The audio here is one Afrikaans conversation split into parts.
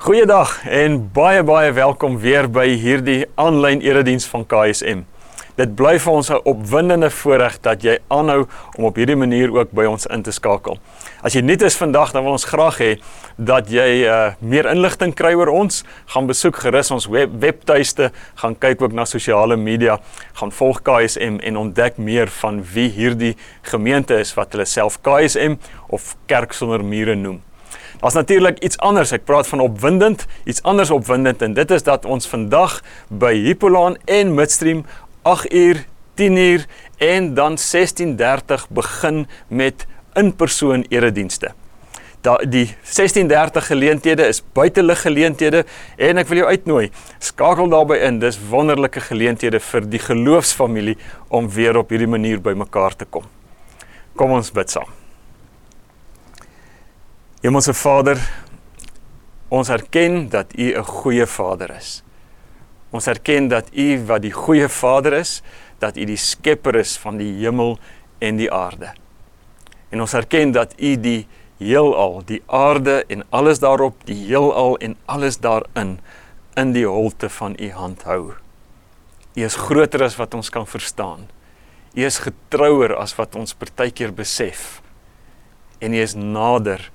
Goeiedag en baie baie welkom weer by hierdie aanlyn erediens van KSM. Dit bly vir ons 'n opwindende voorreg dat jy aanhou om op hierdie manier ook by ons in te skakel. As jy nuut is vandag, dan wil ons graag hê dat jy uh, meer inligting kry oor ons. Gaan besoek gerus ons web webtuiste, gaan kyk ook na sosiale media, gaan volg KSM en ontdek meer van wie hierdie gemeente is wat hulle self KSM of Kerk sonder mure noem. Daar's natuurlik iets anders. Ek praat van opwindend, iets anders opwindend en dit is dat ons vandag by Hippolaan en Midstream 8 uur, 10 uur en dan 16:30 begin met in-persoon eredienste. Da die 16:30 geleenthede is buitelug geleenthede en ek wil jou uitnooi. Skakel daarbey in. Dis wonderlike geleenthede vir die geloofsfamilie om weer op hierdie manier bymekaar te kom. Kom ons bid saam. Hemelse Vader, ons erken dat U 'n goeie Vader is. Ons erken dat U wat die goeie Vader is, dat U die skepper is van die hemel en die aarde. En ons erken dat U die heelal, die aarde en alles daarop, die heelal en alles daarin in die holte van U hand hou. U is groter as wat ons kan verstaan. U is getrouer as wat ons partykeer besef. En U is nader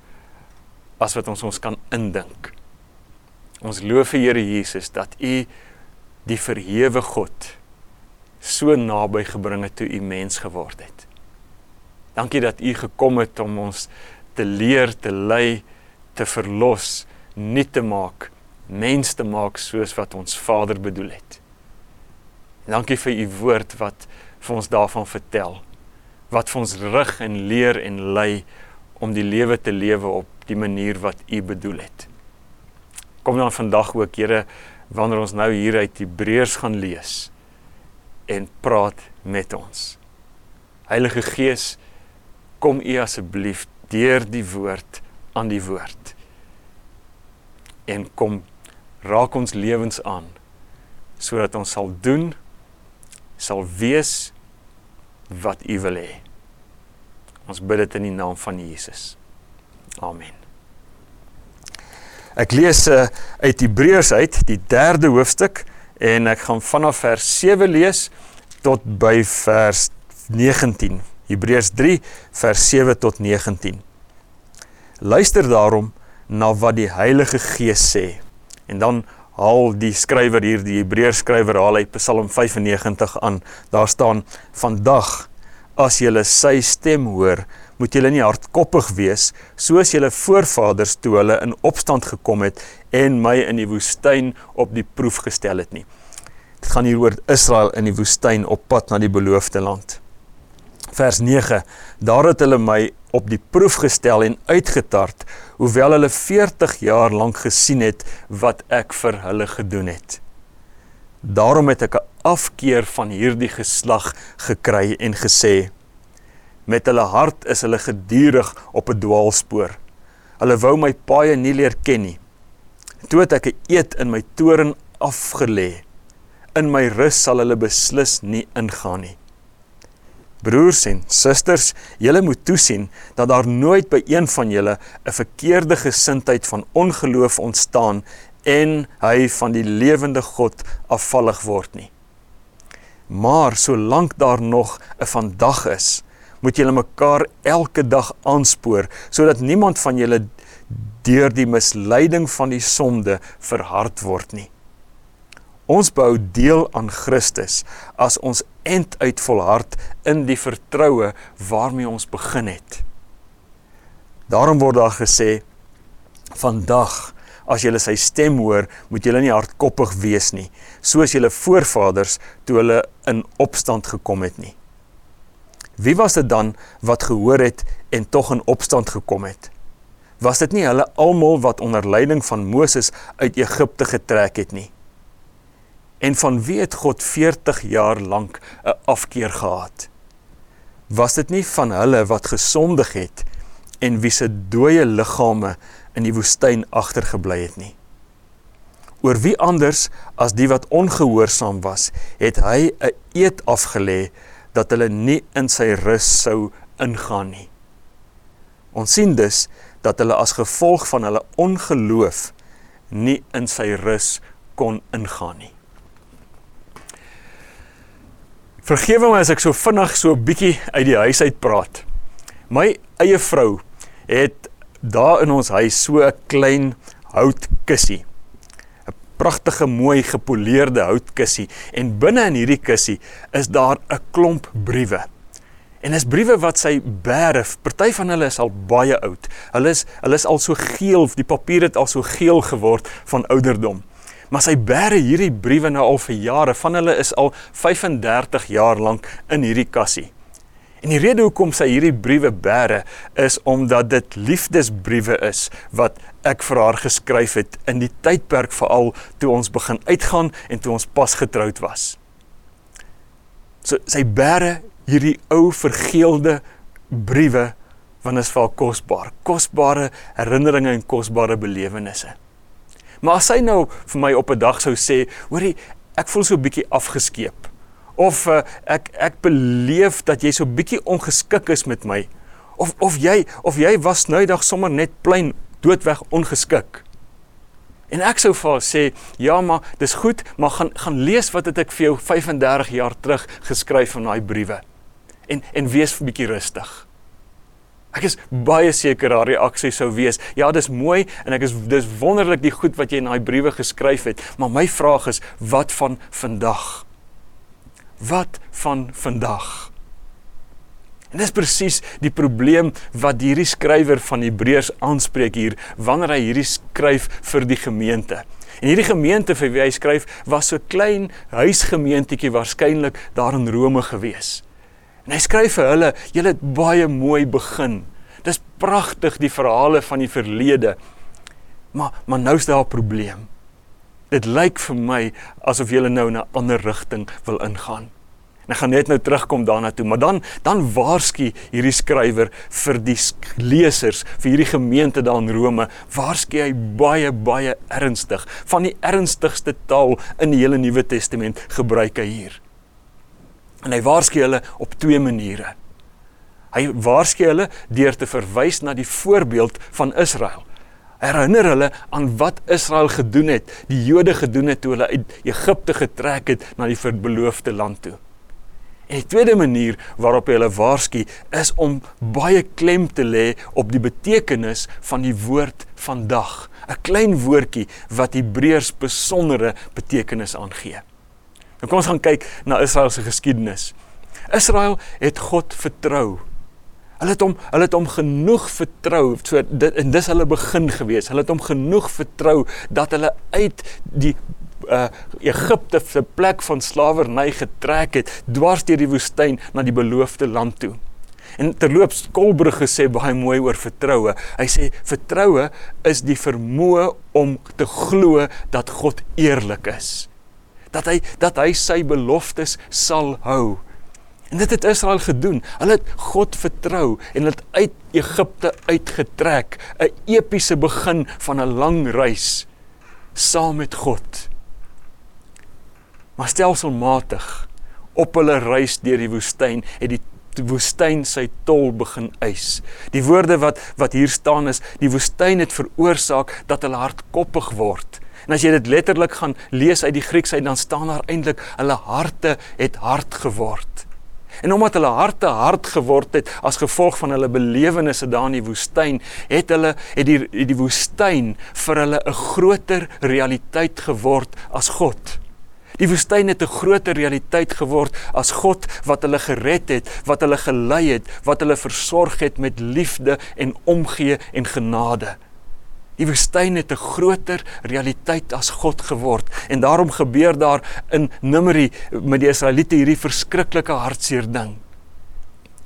as wat ons ons kan indink. Ons loof vir Here Jesus dat U die verhewe God so naby gebring het toe U mens geword het. Dankie dat U gekom het om ons te leer, te lei, te verlos, nuut te maak, mens te maak soos wat ons Vader bedoel het. En dankie vir U woord wat vir ons daarvan vertel. Wat vir ons rig en leer en lei om die lewe te lewe op die manier wat U bedoel het. Kom dan vandag ook, Here, wanneer ons nou hier uit Hebreërs gaan lees en praat met ons. Heilige Gees, kom U asseblief deur die woord aan die woord. En kom raak ons lewens aan sodat ons sal doen sal wees wat U wil hê. Ons bid dit in die naam van Jesus. Amen. Ek lees uh, uit Hebreërs uit die 3de hoofstuk en ek gaan vanaf vers 7 lees tot by vers 19. Hebreërs 3 vers 7 tot 19. Luister daarom na wat die Heilige Gees sê. En dan haal die skrywer hier die Hebreërs skrywer haal uit Psalm 95 aan. Daar staan: "Vandag as jy sy stem hoor, moet julle nie hardkoppig wees soos julle voorvaders toe hulle in opstand gekom het en my in die woestyn op die proef gestel het nie. Dit gaan hier oor Israel in die woestyn op pad na die beloofde land. Vers 9: Daar het hulle my op die proef gestel en uitgetart, hoewel hulle 40 jaar lank gesien het wat ek vir hulle gedoen het. Daarom het ek 'n afkeer van hierdie geslag gekry en gesê: Met hulle hart is hulle gedurig op 'n dwaalspoor. Hulle wou my paaie nie leer ken nie. Toe het ek 'n eed in my toren afgelê. In my rus sal hulle beslis nie ingaan nie. Broers en susters, julle moet toesien dat daar nooit by een van julle 'n verkeerde gesindheid van ongeloof ontstaan en hy van die lewende God afvallig word nie. Maar solank daar nog 'n vandag is, moet julle mekaar elke dag aanspoor sodat niemand van julle deur die misleiding van die sonde verhard word nie. Ons bou deel aan Christus as ons end uit volhard in die vertroue waarmee ons begin het. Daarom word daar gesê vandag as jy sy stem hoor, moet jy nie hardkoppig wees nie, soos julle voorvaders toe hulle in opstand gekom het nie. Wie was dit dan wat gehoor het en tog in opstand gekom het? Was dit nie hulle almal wat onder leiding van Moses uit Egipte getrek het nie? En van wie het God 40 jaar lank 'n afkeer gehad? Was dit nie van hulle wat gesondig het en wie se dooie liggame in die woestyn agtergebly het nie? Oor wie anders as die wat ongehoorsaam was, het hy 'n eed afgelê dat hulle nie in sy rus sou ingaan nie. Ons sien dus dat hulle as gevolg van hulle ongeloof nie in sy rus kon ingaan nie. Vergewe my as ek so vinnig so 'n bietjie uit die huis uit praat. My eie vrou het daar in ons huis so 'n klein houtkussie. Pragtige mooi gepoleerde houtkussie en binne in hierdie kussie is daar 'n klomp briewe. En dis briewe wat sy bære. Party van hulle is al baie oud. Hulle is hulle is al so geel, die papier het al so geel geword van ouderdom. Maar sy bære hierdie briewe nou al vir jare. Van hulle is al 35 jaar lank in hierdie kassie. En die rede hoekom sy hierdie briewe bære is omdat dit liefdesbriewe is wat ek vir haar geskryf het in die tydperk veral toe ons begin uitgaan en toe ons pas getroud was. So sy bære hierdie ou vergeelde briewe want is vir haar kosbaar, kosbare herinneringe en kosbare belewennisse. Maar as sy nou vir my op 'n dag sou sê, hoorie, ek voel so 'n bietjie afgeskeep of uh, ek ek beleef dat jy so bietjie ongeskik is met my of of jy of jy was nou eendag sommer net plain doodweg ongeskik. En ek sou vir haar sê, ja, maar dis goed, maar gaan gaan lees wat het ek vir jou 35 jaar terug geskryf in daai briewe. En en wees 'n bietjie rustig. Ek is baie seker haar reaksie sou wees, ja, dis mooi en ek is dis wonderlik die goed wat jy in daai briewe geskryf het, maar my vraag is, wat van vandag? Wat van vandag? En dis presies die probleem wat hierdie skrywer van Hebreërs aanspreek hier wanneer hy hierdie skryf vir die gemeente. En hierdie gemeente vir wie hy skryf was so klein huisgemeentjie waarskynlik daar in Rome gewees. En hy skryf vir hulle, julle het baie mooi begin. Dis pragtig die verhale van die verlede. Maar maar nou's daar 'n probleem. Dit lyk vir my asof julle nou in 'n ander rigting wil ingaan. En ek gaan net nou terugkom daarna toe, maar dan dan waarsku hierdie skrywer vir die lesers, vir hierdie gemeente daar in Rome, waarsku hy baie baie ernstig. Van die ernstigste taal in die hele Nuwe Testament gebruik hy hier. En hy waarsku hulle op twee maniere. Hy waarsku hulle deur te verwys na die voorbeeld van Israel. Herinner hulle aan wat Israel gedoen het, die Jode gedoen het toe hulle uit Egipte getrek het na die beloofde land toe. En die tweede manier waarop hy hulle waarsku is om baie klem te lê op die betekenis van die woord vandag, 'n klein woordjie wat Hebreërs besondere betekenis aangee. Nou kom ons gaan kyk na Israel se geskiedenis. Israel het God vertrou. Hulle het hom hulle het hom genoeg vertrou so dit en dis hulle begin gewees. Hulle het hom genoeg vertrou dat hulle uit die uh, Egipte se plek van slawerny getrek het dwars deur die woestyn na die beloofde land toe. En terloops Kolbrug gesê baie mooi oor vertroue. Hy sê vertroue is die vermoë om te glo dat God eerlik is. Dat hy dat hy sy beloftes sal hou. En dit het Israel gedoen. Hulle het God vertrou en het uit Egipte uitgetrek, 'n epiese begin van 'n lang reis saam met God maar stelselmatig op hulle reis deur die woestyn het die woestyn sy tol begin eis. Die woorde wat wat hier staan is die woestyn het veroorsaak dat hulle hardkoppig word. En as jy dit letterlik gaan lees uit die Grieks uit dan staan daar eintlik hulle harte het hard geword. En omdat hulle harte hard geword het as gevolg van hulle belewennisse daar in die woestyn, het hulle het die die woestyn vir hulle 'n groter realiteit geword as God. Die woestyn het 'n groter realiteit geword as God wat hulle gered het, wat hulle gelei het, wat hulle versorg het met liefde en omgee en genade. Die woestyn het 'n groter realiteit as God geword en daarom gebeur daar in Numeri met die Israeliete hierdie verskriklike hartseer ding.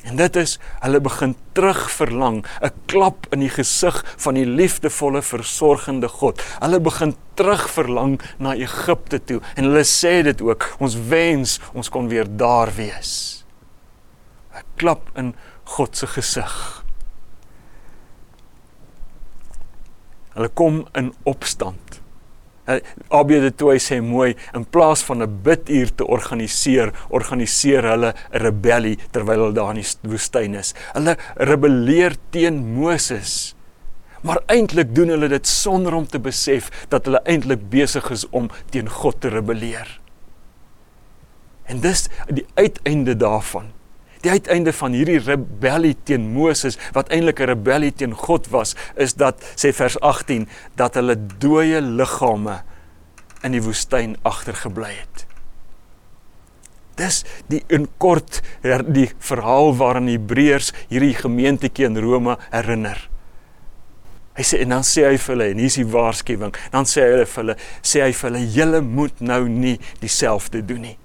En dit is hulle begin terug verlang, 'n klap in die gesig van die liefdevolle versorgende God. Hulle begin terug verlang na Egipte toe en hulle sê dit ook, ons wens ons kon weer daar wees. 'n Klap in God se gesig. Hulle kom in opstand. Eh, AB de Tooi sê mooi in plaas van 'n biduur te organiseer, organiseer hulle 'n rebellie terwyl hulle daar in die woestyn is. Hulle rebelleer teen Moses. Maar eintlik doen hulle dit sonder om te besef dat hulle eintlik besig is om teen God te rebelleer. En dis die uiteinde daarvan. Die uiteinde van hierdie rebellie teen Moses wat eintlik 'n rebellie teen God was, is dat sê vers 18 dat hulle dooie liggame in die woestyn agtergebly het. Dis die in kort die verhaal waarin Hebreërs hierdie gemeentetjie in Rome herinner. Hy sê en dan sê hy vir hulle en hier is die waarskuwing. Dan sê hy vir hulle, sê hy vir hulle, julle moet nou nie dieselfde doen nie.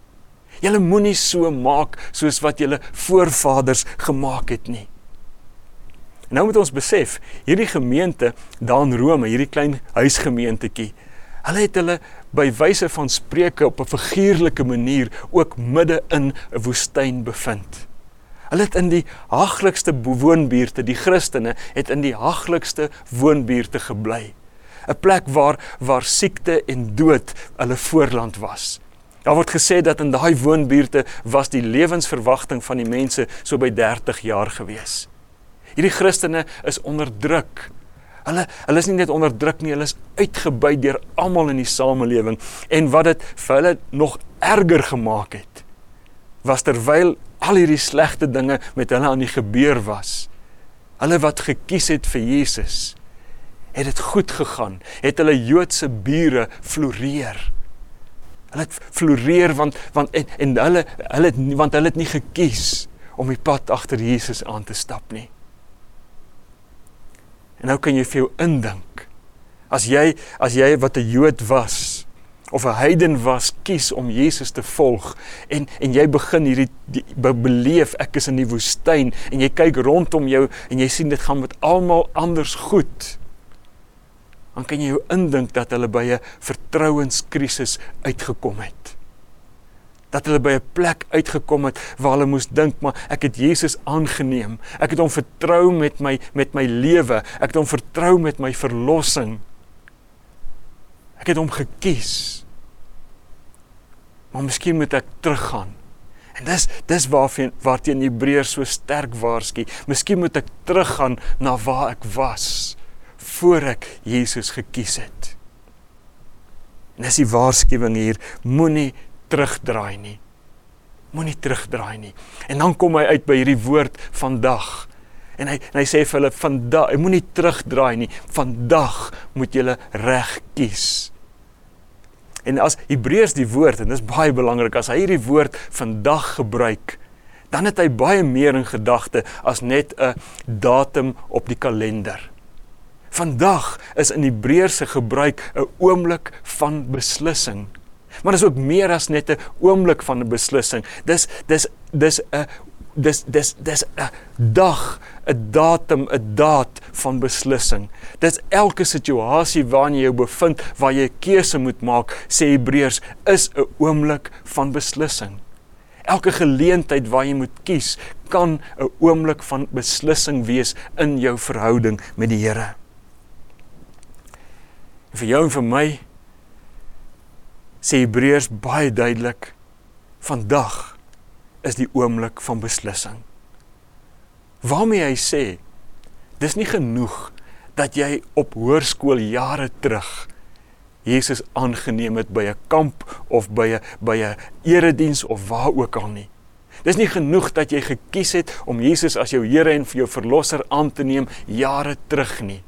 Julle moenie so maak soos wat julle voorvaders gemaak het nie. Nou moet ons besef, hierdie gemeente daar in Rome, hierdie klein huisgemeentetjie, hulle het hulle by wyse van spreuke op 'n figuurlike manier ook midde in 'n woestyn bevind. Hulle het in die haglikste woonbuurte, die Christene het in die haglikste woonbuurte gebly. 'n Plek waar waar siekte en dood hulle voorland was. Daar word gesê dat in daai woonbuurte was die lewensverwagting van die mense so by 30 jaar gewees. Hierdie Christene is onderdruk. Hulle hulle is nie net onderdruk nie, hulle is uitgebuit deur almal in die samelewing en wat dit vir hulle nog erger gemaak het was terwyl al hierdie slegte dinge met hulle aan die gebeur was. Hulle wat gekies het vir Jesus, het dit goed gegaan. Het hulle Joodse bure floreer. Hulle het floreer want want en, en hulle hulle het want hulle het nie gekies om die pad agter Jesus aan te stap nie. En nou kan jy vir jou indink. As jy as jy wat 'n Jood was of 'n heiden was, kies om Jesus te volg en en jy begin hierdie die, beleef ek is in die woestyn en jy kyk rondom jou en jy sien dit gaan met almal anders goed dan kan jy jou indink dat hulle by 'n vertrouenskrisis uitgekom het. Dat hulle by 'n plek uitgekom het waar hulle moes dink, maar ek het Jesus aangeneem. Ek het hom vertrou met my met my lewe. Ek het hom vertrou met my verlossing. Ek het hom gekies. Maar miskien moet ek teruggaan. En dis dis waarteen waarteen Hebreërs so sterk waarsku. Miskien moet ek teruggaan na waar ek was voor ek Jesus gekies het. En dis die waarskuwing hier, moenie terugdraai nie. Moenie terugdraai nie. En dan kom hy uit by hierdie woord vandag. En hy en hy sê vir hulle vandag, jy moenie terugdraai nie. Vandag moet jy reg kies. En as Hebreërs die woord en dis baie belangrik as hy hierdie woord vandag gebruik, dan het hy baie meer in gedagte as net 'n datum op die kalender. Vandag is in Hebreëse gebruik 'n oomblik van beslissing. Maar dit is ook meer as net 'n oomblik van 'n beslissing. Dis dis dis 'n dis dis dis 'n dag, 'n datum, 'n daad van beslissing. Dis elke situasie waarin jy jou bevind waar jy 'n keuse moet maak, sê Hebreërs, is 'n oomblik van beslissing. Elke geleentheid waar jy moet kies, kan 'n oomblik van beslissing wees in jou verhouding met die Here. En vir jou en vir my sê Hebreërs baie duidelik vandag is die oomblik van beslissing. Waarmee hy sê dis nie genoeg dat jy op hoërskool jare terug Jesus aangeneem het by 'n kamp of by 'n by 'n erediens of waar ook al nie. Dis nie genoeg dat jy gekies het om Jesus as jou Here en vir jou verlosser aan te neem jare terug nie.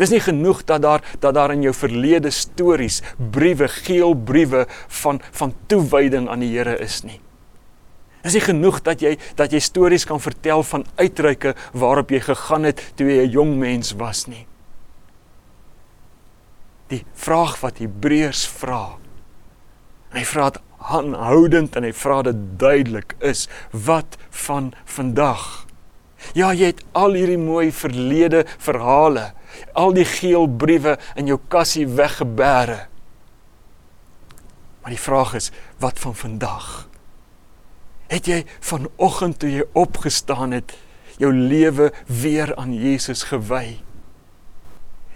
Dis nie genoeg dat daar dat daar in jou verlede stories, briewe, geel briewe van van toewyding aan die Here is nie. Dis nie genoeg dat jy dat jy stories kan vertel van uitreike waarop jy gegaan het toe jy 'n jong mens was nie. Die vraag wat Hebreërs vra. Hy vra dit aanhoudend en hy vra dit duidelik is wat van vandag. Ja, jy het al hierdie mooi verlede verhale al die geel briewe in jou kassie weggebêre. Maar die vraag is, wat van vandag? Het jy vanoggend toe jy opgestaan het, jou lewe weer aan Jesus gewy?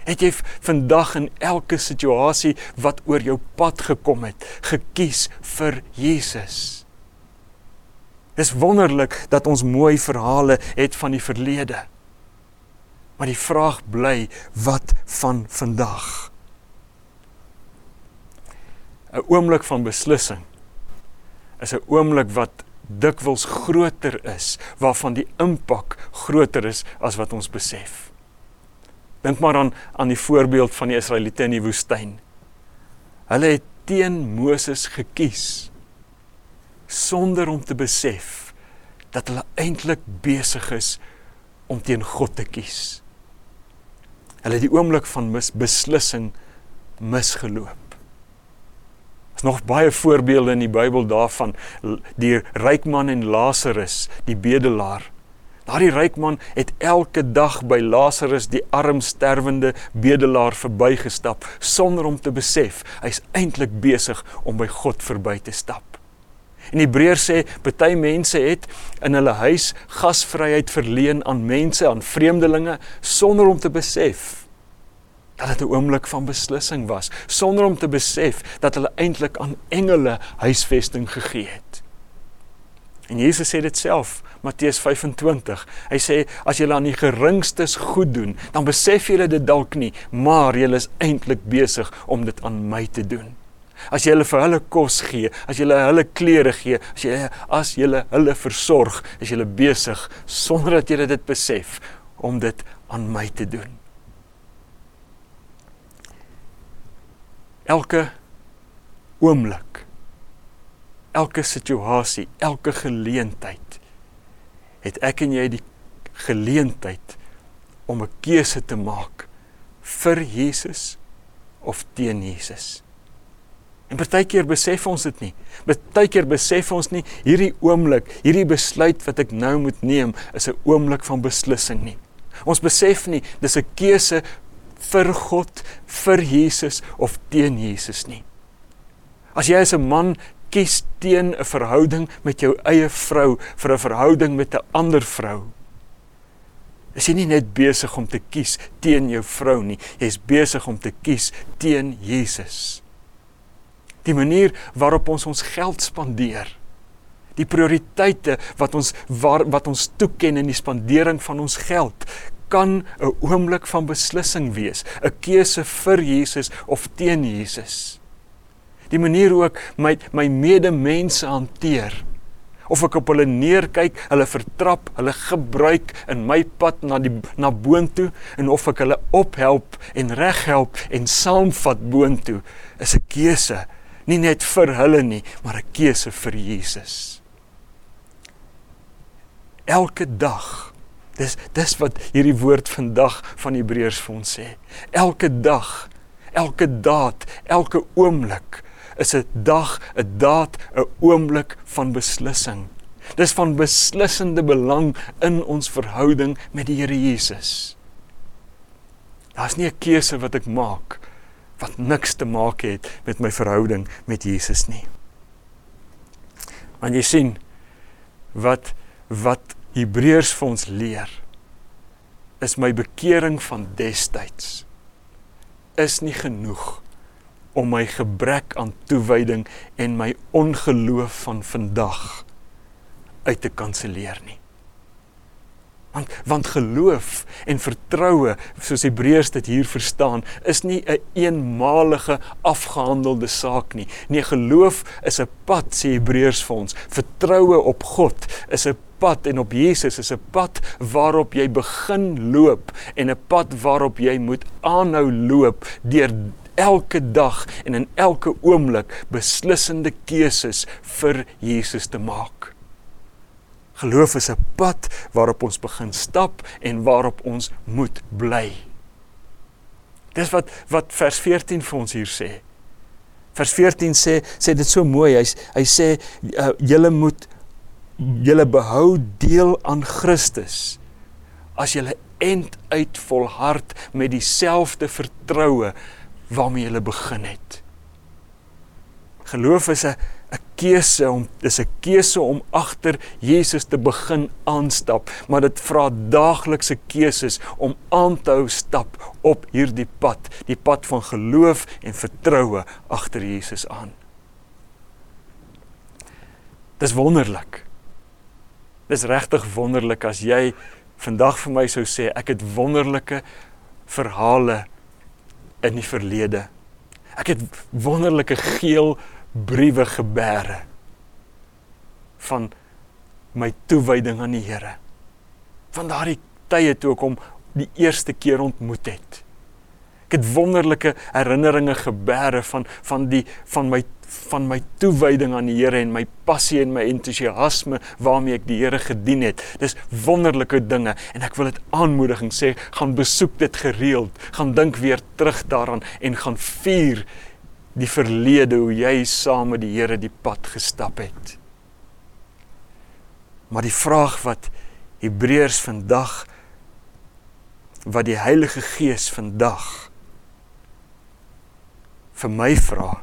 Het jy vandag in elke situasie wat oor jou pad gekom het, gekies vir Jesus? Dis wonderlik dat ons mooi verhale het van die verlede. Maar die vraag bly, wat van vandag? 'n Oomblik van beslissing is 'n oomblik wat dikwels groter is, waarvan die impak groter is as wat ons besef. Dink maar aan aan die voorbeeld van die Israeliete in die woestyn. Hulle het teen Moses gekies sonder om te besef dat hulle eintlik besig is om teen God te kies. Hulle het die oomblik van mis, beslissing misgeloop. Daar's nog baie voorbeelde in die Bybel daarvan die ryk man en Lazarus, die bedelaar. Daardie ryk man het elke dag by Lazarus die arm sterwende bedelaar verbygestap sonder om te besef hy's eintlik besig om by God verby te stap. En Hebreërs sê party mense het in hulle huis gasvryheid verleen aan mense, aan vreemdelinge sonder om te besef dat dit 'n oomblik van beslissing was, sonder om te besef dat hulle eintlik aan engele huisvesting gegee het. En Jesus sê dit self, Matteus 25. Hy sê as julle aan die geringstes goed doen, dan besef julle dit dalk nie, maar julle is eintlik besig om dit aan my te doen. As jy hulle vir hulle kos gee, as jy hulle klere gee, as jy as jy hulle versorg, is jy besig sonder dat jy dit besef om dit aan my te doen. Elke oomblik, elke situasie, elke geleentheid het ek en jy die geleentheid om 'n keuse te maak vir Jesus of teen Jesus. En partykeer besef ons dit nie. Partykeer besef ons nie hierdie oomblik, hierdie besluit wat ek nou moet neem, is 'n oomblik van beslissing nie. Ons besef nie dis 'n keuse vir God, vir Jesus of teen Jesus nie. As jy as 'n man kies teen 'n verhouding met jou eie vrou vir 'n verhouding met 'n ander vrou, is jy nie net besig om te kies teen jou vrou nie, jy's besig om te kies teen Jesus die manier waarop ons ons geld spandeer. Die prioriteite wat ons waar, wat ons toeken in die spandering van ons geld kan 'n oomblik van beslissing wees 'n keuse vir Jesus of teen Jesus. Die manier hoe ek my my medemense hanteer of ek op hulle neerkyk, hulle vertrap, hulle gebruik in my pad na die na boontoe en of ek hulle ophelp en reghelp en saamvat boontoe is 'n keuse nie net vir hulle nie, maar 'n keuse vir Jesus. Elke dag. Dis dis wat hierdie woord vandag van Hebreërs vir ons sê. Elke dag, elke daad, elke oomblik is 'n dag, 'n daad, 'n oomblik van beslissing. Dis van beslissende belang in ons verhouding met die Here Jesus. Daar's nie 'n keuse wat ek maak wat niks te maak het met my verhouding met Jesus nie. Want jy sien wat wat Hebreërs vir ons leer is my bekering van destyds is nie genoeg om my gebrek aan toewyding en my ongeloof van vandag uit te kanselleer nie want want geloof en vertroue soos Hebreërs dit hier verstaan is nie 'n een eenmalige afgehandelde saak nie. Nee geloof is 'n pad sê Hebreërs vir ons. Vertroue op God is 'n pad en op Jesus is 'n pad waarop jy begin loop en 'n pad waarop jy moet aanhou loop deur elke dag en in elke oomblik beslissende keuses vir Jesus te maak Geloof is 'n pad waarop ons begin stap en waarop ons moet bly. Dis wat wat vers 14 vir ons hier sê. Vers 14 sê sê dit so mooi. Hy hy sê uh, julle moet julle behou deel aan Christus as julle end uit volhard met dieselfde vertroue waarmee julle begin het. Geloof is 'n 'n keuse om dis 'n keuse om agter Jesus te begin aanstap, maar dit vra daaglikse keuses om aan te hou stap op hierdie pad, die pad van geloof en vertroue agter Jesus aan. Dis wonderlik. Dis regtig wonderlik as jy vandag vir my sou sê ek het wonderlike verhale in die verlede. Ek het wonderlike geel briewe gebeere van my toewyding aan die Here. Van daardie tye toe ek hom die eerste keer ontmoet het. Ek het wonderlike herinneringe gebeere van van die van my van my toewyding aan die Here en my passie en my entoesiasme waarmee ek die Here gedien het. Dis wonderlike dinge en ek wil dit aanmoediging sê, gaan besoek dit gereeld, gaan dink weer terug daaraan en gaan vier die verlede hoe jy saam met die Here die pad gestap het. Maar die vraag wat Hebreërs vandag wat die Heilige Gees vandag vir my vra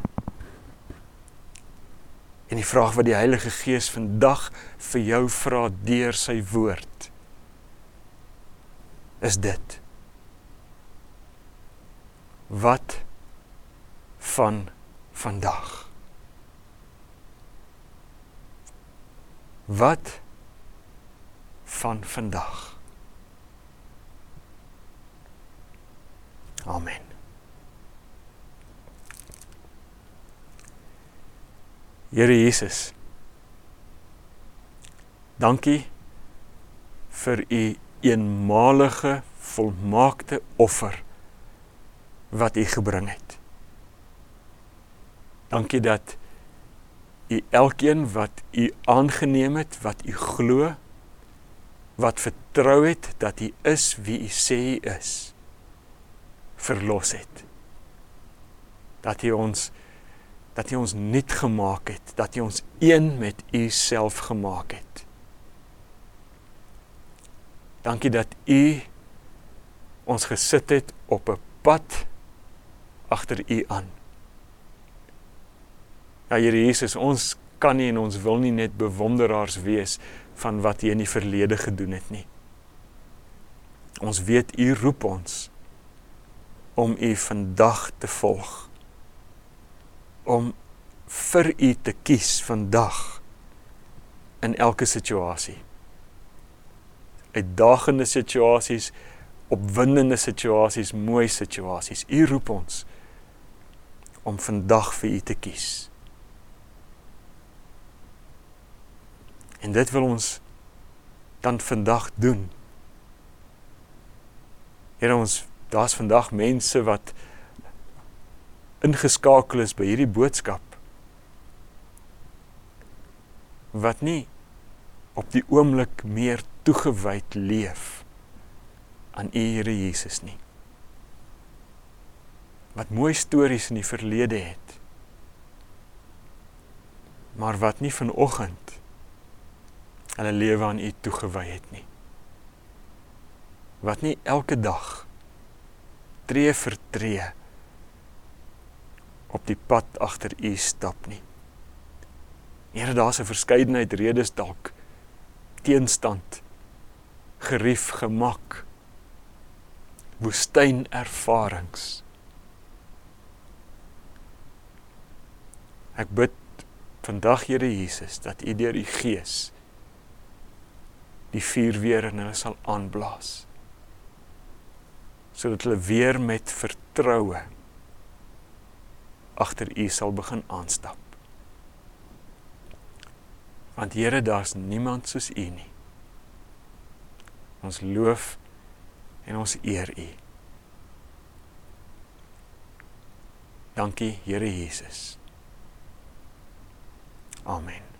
En die vraag wat die Heilige Gees vandag vir jou vra deur sy woord is dit. Wat van vandag? Wat van vandag? Amen. Here Jesus. Dankie vir u eenmalige volmaakte offer wat u gebring het. Dankie dat u elkeen wat u aangeneem het, wat u glo, wat vertrou het dat u is wie u sê u is, verlos het. Dat u ons dat U ons nuut gemaak het, dat U ons een met U self gemaak het. Dankie dat U ons gesit het op 'n pad agter U aan. Ja Here Jesus, ons kan nie en ons wil nie net bewonderaars wees van wat U in die verlede gedoen het nie. Ons weet U roep ons om U vandag te volg om vir u te kies vandag in elke situasie. Uitdagende situasies, opwindende situasies, mooi situasies. U roep ons om vandag vir u te kies. En dit wil ons dan vandag doen. Here ons, daar's vandag mense wat ingeskakel is by hierdie boodskap wat nie op die oomblik meer toegewyd leef aan U Here Jesus nie. Wat mooi stories in die verlede het. Maar wat nie vanoggend hulle lewe aan U toegewy het nie. Wat nie elke dag tree vir tree op die pad agter u stap nie. Here, daar's 'n verskeidenheid redes dalk teenstand, gerief, gemak, woestyn ervarings. Ek bid vandag Here Jesus dat U deur U Gees die vuur weer in hulle sal aanblaas sodat hulle weer met vertroue agter U sal begin aanstap. Want Here, daar's niemand soos U nie. Ons loof en ons eer U. Dankie, Here Jesus. Amen.